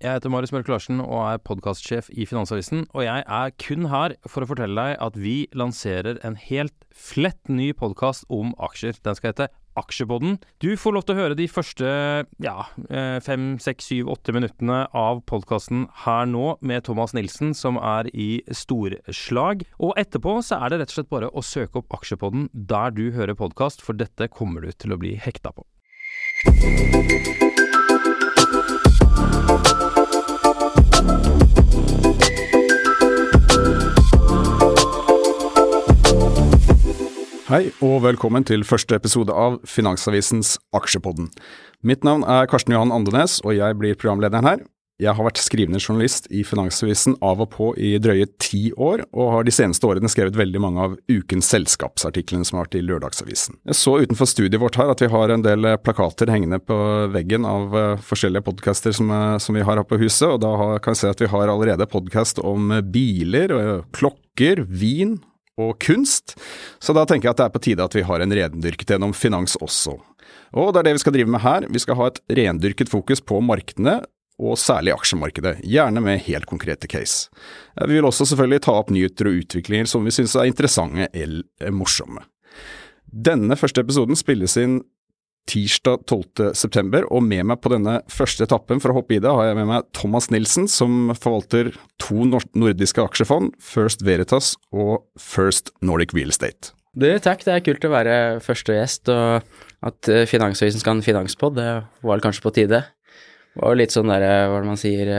jeg heter Marius Mørk Larsen og er podkastsjef i Finansavisen. Og jeg er kun her for å fortelle deg at vi lanserer en helt flett ny podkast om aksjer. Den skal hete Aksjepodden. Du får lov til å høre de første ja, fem, seks, syv, åtte minuttene av podkasten her nå med Thomas Nilsen, som er i storslag. Og etterpå så er det rett og slett bare å søke opp Aksjepodden der du hører podkast, for dette kommer du til å bli hekta på. Hei og velkommen til første episode av Finansavisens Aksjepodden. Mitt navn er Karsten Johan Andenes, og jeg blir programlederen her. Jeg har vært skrivende journalist i Finansavisen av og på i drøye ti år, og har de seneste årene skrevet veldig mange av ukens selskapsartiklene som har vært i Lørdagsavisen. Jeg så utenfor studiet vårt her at vi har en del plakater hengende på veggen av forskjellige podcaster som, som vi har her på huset, og da kan jeg se at vi har allerede podkast om biler, klokker, vin og kunst, så da tenker jeg at det er på tide at vi har en rendyrket gjennom finans også. Og det er det vi skal drive med her, vi skal ha et rendyrket fokus på markedene, og særlig aksjemarkedet, gjerne med helt konkrete case. Vi vil også selvfølgelig ta opp nyheter og utviklinger som vi synes er interessante eller morsomme. Denne første episoden spilles inn tirsdag 12. september, og med meg på denne første etappen for å hoppe i det, har jeg med meg Thomas Nilsen, som forvalter to nordiske aksjefond, First Veritas og First Nordic Real Estate. Du, takk, det er kult å være første gjest, og at eh, Finansavisen skal ha en finanspod, det var kanskje på tide. Det var jo litt sånn der, hva er det man sier,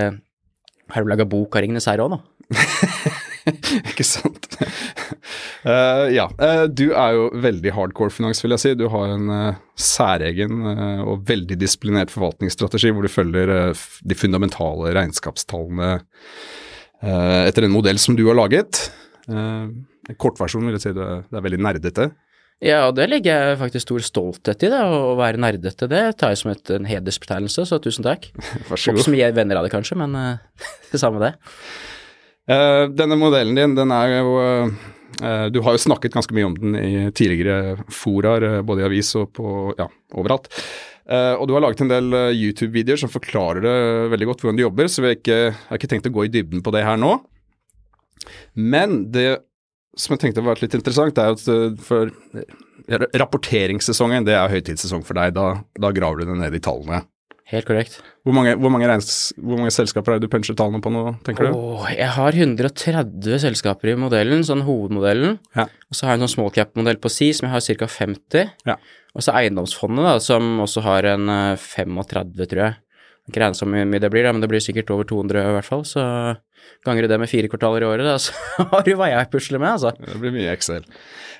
har du laga bok av Ringenes herre òg, nå? Ikke sant. Uh, ja, uh, du er jo veldig hardcore finans, vil jeg si. Du har en uh, særegen og veldig disiplinert forvaltningsstrategi hvor du følger de fundamentale regnskapstallene etter en modell som du har laget. En kortversjon vil jeg si det, det er veldig nerdete. Ja, og det legger jeg faktisk stor stolthet i, det, å være nerdete. Det tar jeg som et, en hedersbetegnelse, så tusen takk. Vær så god. Ikke så mye venner av det, kanskje, men det samme det. Denne modellen din, den er jo Du har jo snakket ganske mye om den i tidligere foraer, uh, både i avis og på ja, overalt. og du har laget en del YouTube-videoer som forklarer det veldig godt hvordan du jobber, så vi har ikke, jeg har ikke tenkt å gå i dybden på det her nå. Men det som jeg tenkte var litt interessant, er at for rapporteringssesongen, det er høytidssesong for deg. Da, da graver du deg ned i tallene. Helt korrekt. Hvor mange, hvor mange, regns, hvor mange selskaper er det du puncher tallene på nå, tenker du? Oh, jeg har 130 selskaper i modellen, sånn hovedmodellen. Ja. Og så har jeg en sånn small cap-modell på si som jeg har ca. 50. Ja. Og så eiendomsfondet, da, som også har en 35, tror jeg. Ikke regne så mye det blir, da, men det blir sikkert over 200 i hvert fall. Så ganger du det med fire kvartaler i året, da, så har du hva jeg pusler med, altså. Det blir mye Excel.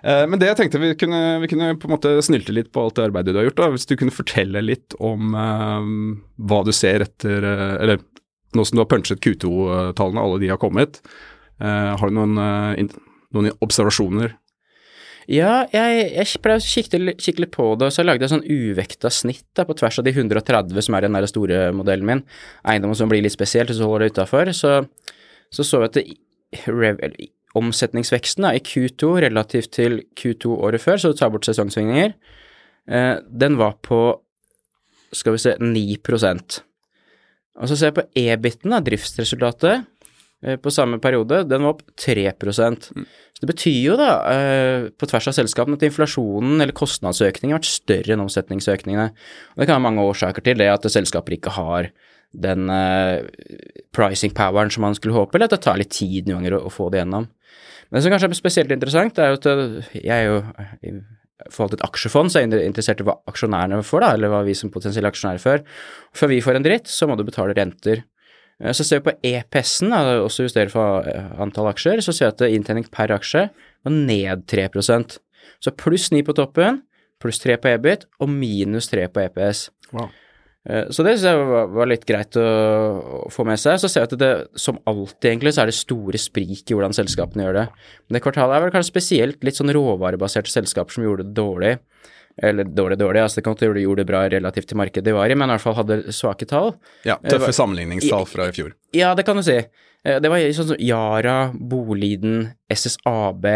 Eh, men det jeg tenkte vi kunne, vi kunne på en måte snylte litt på alt det arbeidet du har gjort. da, Hvis du kunne fortelle litt om um, hva du ser etter Eller nå som du har punchet Q2-tallene, alle de har kommet. Uh, har du noen, uh, noen observasjoner ja, jeg, jeg pleier å kikke, litt på det, og så lagde jeg sånn uvekta snitt da, på tvers av de 130 som er den der store modellen min. Eiendommen som blir litt spesielt, og så holder det utafor. Så, så jeg at det, omsetningsveksten da, i Q2 relativt til Q2 året før, så du tar bort sesongsvingninger, eh, den var på skal vi se 9% Og så ser jeg på EBIT-en, driftsresultatet. Eh, på samme periode, den var opp 3 Så det betyr jo da, eh, på tvers av selskapene, at inflasjonen eller kostnadsøkningen har vært større enn omsetningsøkningene. Og det kan ha mange årsaker til det, at selskaper ikke har den uh, pricing poweren som man skulle håpe, eller at det tar litt tid noen ganger å, få det gjennom. Men det som kanskje er spesielt interessant, er jo at jeg er jo i forhold til et aksjefond, så er jeg interessert i hva aksjonærene får, da, eller hva vi som potensielle aksjonærer får. Før vi får en dritt, så må du betale renter. Eh, så ser vi på EPS-en, også justert for eh, antall aksjer, så ser vi at inntjening per aksje var ned 3% Så pluss 9 på toppen, pluss 3 på EBIT og minus 3 på EPS. Wow. Eh, så det syns jeg var, litt greit å, å, få med seg. Så ser jeg at det, som alltid, egentlig, så er det store sprik i hvordan selskapene gjør det. Men det kvartalet er vel kanskje spesielt litt sånn råvarebaserte selskaper som gjorde det dårlig. Eller dårlig, dårlig, altså det kan ikke gjøre det bra relativt til markedet de var i, men i hvert fall hadde svake tall. Ja, tøffe sammenligningstall fra i fjor. Ja, det kan du si. Eh, det var sånn som Yara, Boliden, SSAB,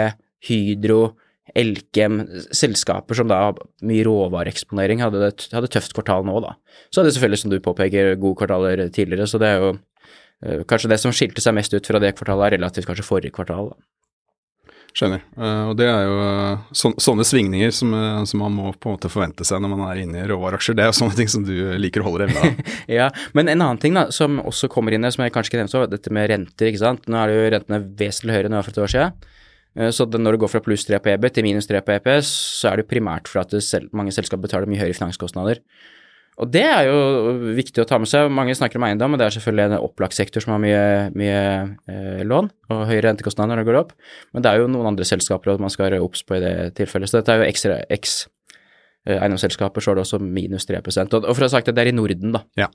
Hydro, Elkem, selskaper som da har mye råvareeksponering, hadde, hadde tøft kvartal nå, da. Så hadde selvfølgelig, som du påpeker, gode kvartaler tidligere, så det er jo uh, kanskje det som skilte seg mest ut fra det kvartalet, er relativt kanskje forrige kvartal, da. Skjønner. Uh, og det er jo uh, så, sånne svingninger som, som, man må på en måte forvente seg når man er inne i råvareaksjer. Det er jo sånne ting som du liker å holde deg unna. ja, men en annen ting da, som også kommer inn som jeg kanskje ikke nevnte, så, dette med renter, ikke sant. Nå er det jo rentene vesentlig høyere enn det var for et år siden. Eh, så når det går fra pluss 3 på EB til minus 3 på EPS, så er det primært for at selv, mange selskap betaler mye høyere finanskostnader. Og det er jo viktig å ta med seg. Mange snakker om eiendom, og det er selvfølgelig en opplagt sektor som har mye, mye eh, lån og høyere rentekostnader når det går opp. Men det er jo noen andre selskaper man skal være obs på i det tilfellet. Så dette er jo ekstra X eh, eiendomsselskaper, så er det også minus 3 Og, og for å ha sagt det, det er i Norden, da. Ja.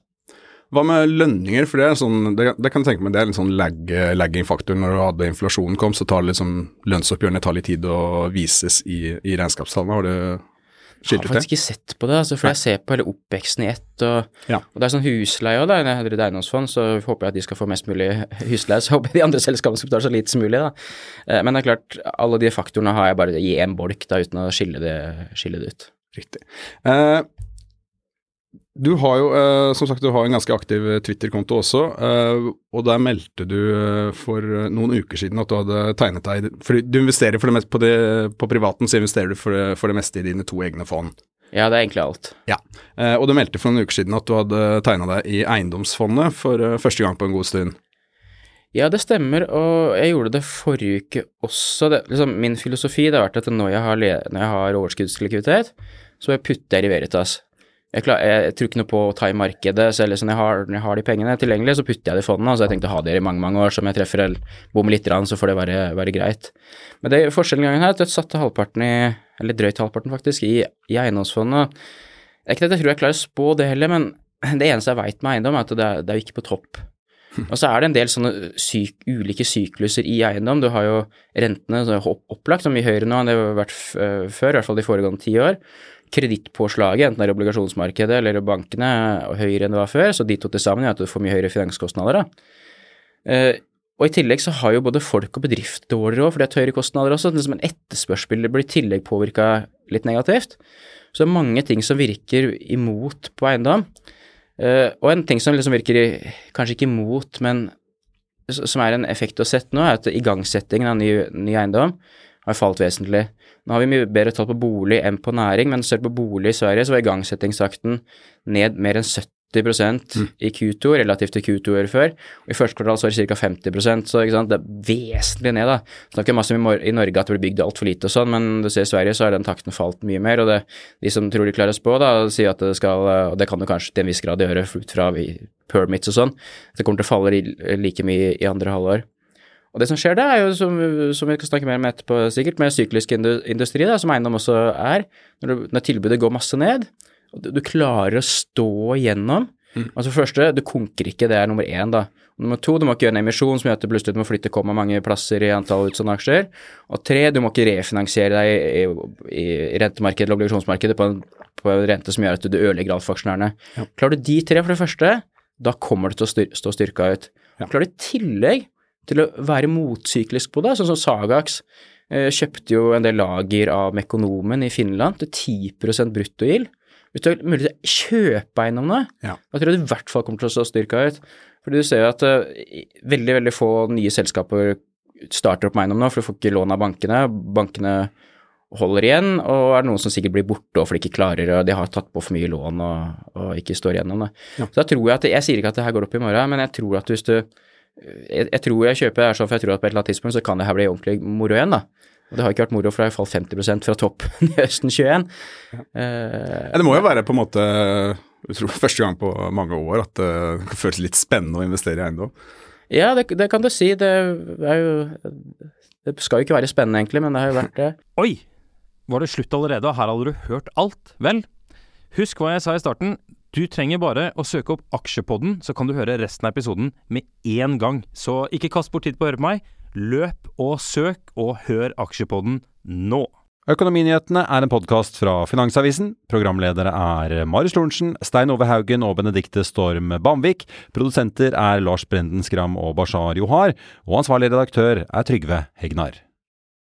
Hva med lønninger, for det, er sånn, det, det kan jeg tenke meg det er en sånn lag, lagging-faktor. Når du hadde inflasjonen kom, så tar det liksom, lønnsoppgjørene tar litt tid å vises i, i regnskapstallene. Har du? Jeg har faktisk ikke sett på det, altså, for jeg ser på hele oppveksten i ett. Og, ja. og, det er sånn husleie òg, når jeg et eiendomsfond, så håper jeg at de skal få mest mulig husleie. Så håper jeg de andre selskapene skal betale så lite som mulig, da. Eh, men det er klart, alle de faktorene har jeg bare i én bolk, da, uten å skille det, skille det ut. Riktig. Eh, du har jo, eh, som sagt, du har en ganske aktiv eh, Twitter-konto også, eh, og der meldte du eh, for noen uker siden at du hadde tegnet deg For du investerer for det meste på, det, på privaten, så investerer du for det, for det, meste i dine to egne fond. Ja, det er egentlig alt. Ja, Og du meldte for noen uker siden at du hadde tegna deg i Eiendomsfondet for første gang på en god stund. Ja, det stemmer, og jeg gjorde det forrige uke også. Det, liksom, min filosofi har vært at når jeg har, når jeg har overskuddslikviditet, så putter jeg i Veritas. Jeg, klar, jeg, tror ikke noe på å ta i markedet. Så om jeg har, jeg har de pengene tilgjengelig, så putter jeg det i fondet. Altså, jeg tenkte å ha det i mange mange år, så om jeg treffer eller bommer litt, så får det være, være greit. Men det forskjellen gangen her, at jeg satte halvparten i, eller drøyt halvparten faktisk, i, i eiendomsfondet. Det er ikke det jeg tror jeg klarer å spå det heller, men det eneste jeg veit med eiendom, er at det er, det er ikke på topp. Og så er det en del sånne syk, ulike sykluser i eiendom. Du har jo rentene er opplagt, så mye høyere nå enn det har vært før, i hvert fall de foregående ti år kredittpåslaget, enten det er obligasjonsmarkedet eller bankene, er høyere enn det var før, så de to til sammen gjør at du får mye høyere finanskostnader. da. Eh, og i tillegg så har jo både folk og bedrift dårligere òg, for det er høyere kostnader også. Det som en etterspørsel blir i tillegg påvirka litt negativt. Så det er mange ting som virker imot på eiendom. Uh, og en ting som liksom virker kanskje ikke imot, men som er en effekt å sette nå, er at igangsettingen av ny, ny eiendom har falt vesentlig. Nå har vi mye bedre tall på bolig enn på næring, men ser du på bolig i Sverige, så var igangsettingsakten ned mer enn 70 mm. i Q2 relativt til Q2 året før. Og I første kvartal så var det ca. 50% så det er vesentlig ned. da. Snakker masse om i Norge at det blir bygd altfor lite og sånn, men du ser i Sverige så har den takten falt mye mer. Og det, de som tror de klarer å spå, da, sier at det skal, og det kan du kanskje til en viss grad gjøre ut fra permits og sånn, det kommer til å falle like mye i andre halvår. Og det som skjer da, er jo, som, som vi skal snakke mer om etterpå sikkert, med syklisk industri, da, som eiendom også er, når, du, når, tilbudet går masse ned, og du, du klarer å stå igjennom mm. Altså første, du konker ikke, det er nummer én, da. Nummer to, du må ikke gjøre en emisjon som gjør at du plutselig må flytte komma mange plasser i antall utstående aksjer. Og tre, du må ikke refinansiere deg i, i, i rentemarkedet eller obligasjonsmarkedet på en, på en, rente som gjør at du ødelegger alt for aksjonærene. Ja. Klarer du de tre for det første, da kommer det til å styr, stå styrka ut. Ja. Klarer du i tillegg til å være motsyklisk på det. Sånn som Sagax eh, kjøpte jo en del lager av Mekonomen i Finland til 10 bruttogild. hvis du har mulighet til å kjøpe eiendom nå, Ja. da tror jeg du i hvert fall kommer til å stå styrka ut. Fordi du ser jo at eh, veldig, veldig få nye selskaper starter opp med eiendom nå, for du får ikke lån av bankene. Bankene holder igjen, og er det noen som sikkert blir borte for de ikke klarer og de har tatt på for mye lån og, og ikke står igjennom det. Så da tror jeg at Jeg sier ikke at det her går opp i morgen, men jeg tror at hvis du jeg, jeg tror jeg kjøper her sånn, for jeg tror at på et eller annet tidspunkt så kan det her bli ordentlig moro igjen, da. Og det har ikke vært moro, for det har falt 50% fra toppen i høsten 21. Eh, Ja, det må jo være på en måte tror, første gang på mange år at det føles litt spennende å investere i eiendom. ja, det, det kan du si. Det er jo Det skal jo ikke være spennende, egentlig, men det har jo vært det. Oi! Var det slutt allerede, og her hadde du hørt alt? Vel, husk hva jeg sa i starten. Du trenger bare å søke opp Aksjepodden, så kan du høre resten av episoden med én gang. Så ikke kast bort tid på å høre på meg. Løp og søk, og hør Aksjepodden nå. Økonominyhetene er en podkast fra Finansavisen. Programledere er Marius Lorentzen, Stein Ove Haugen og Benedikte Storm Bamvik. Produsenter er Lars Brenden Skram og Bashar Johar. Og ansvarlig redaktør er Trygve Hegnar.